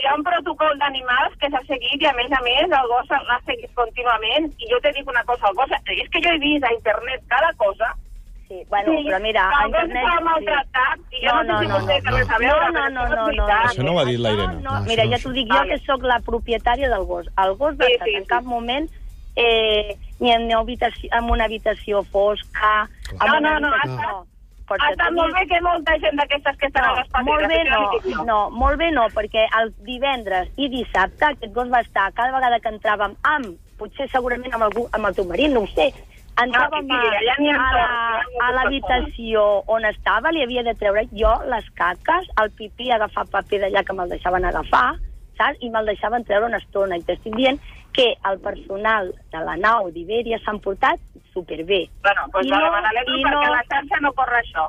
hi ha un protocol d'animals que s'ha seguit i, a més a més, el gos l'ha seguit contínuament. I jo te dic una cosa, el gos... És que jo he vist a internet cada cosa Sí, bueno, Sí, però mira, que a el gos internet... estava sí. i jo no, sé si vostè té res a No, veure, no, però no, això no, és no. veritat. Això no ho ha dit la Irene. No, No, mira, no ja ho t'ho dic jo, que sóc la propietària del gos. El gos va Sí, estar sí, en sí. cap moment eh, ni en una habitació, en una habitació fosca... No, no, no, habitació- estat- Perquè estat tu molt bé que molta gent d'aquestes que estan a no, les patis... molt bé no, no, molt bé no, perquè el divendres i dissabte aquest gos va estar cada vegada que entràvem amb, potser segurament amb, algú, amb el teu marit, no ho sé, entràvem sí, sí, ha a, a l'habitació on estava, li havia de treure jo les caques, el pipí, agafar paper d'allà que me'l deixaven agafar, saps? I me'l deixaven treure una estona. I t'estic dient que el personal de la nau d'Iberia s'han portat superbé. Bueno, doncs I vale, no- me n'alegro i perquè no- a la xarxa no corre això.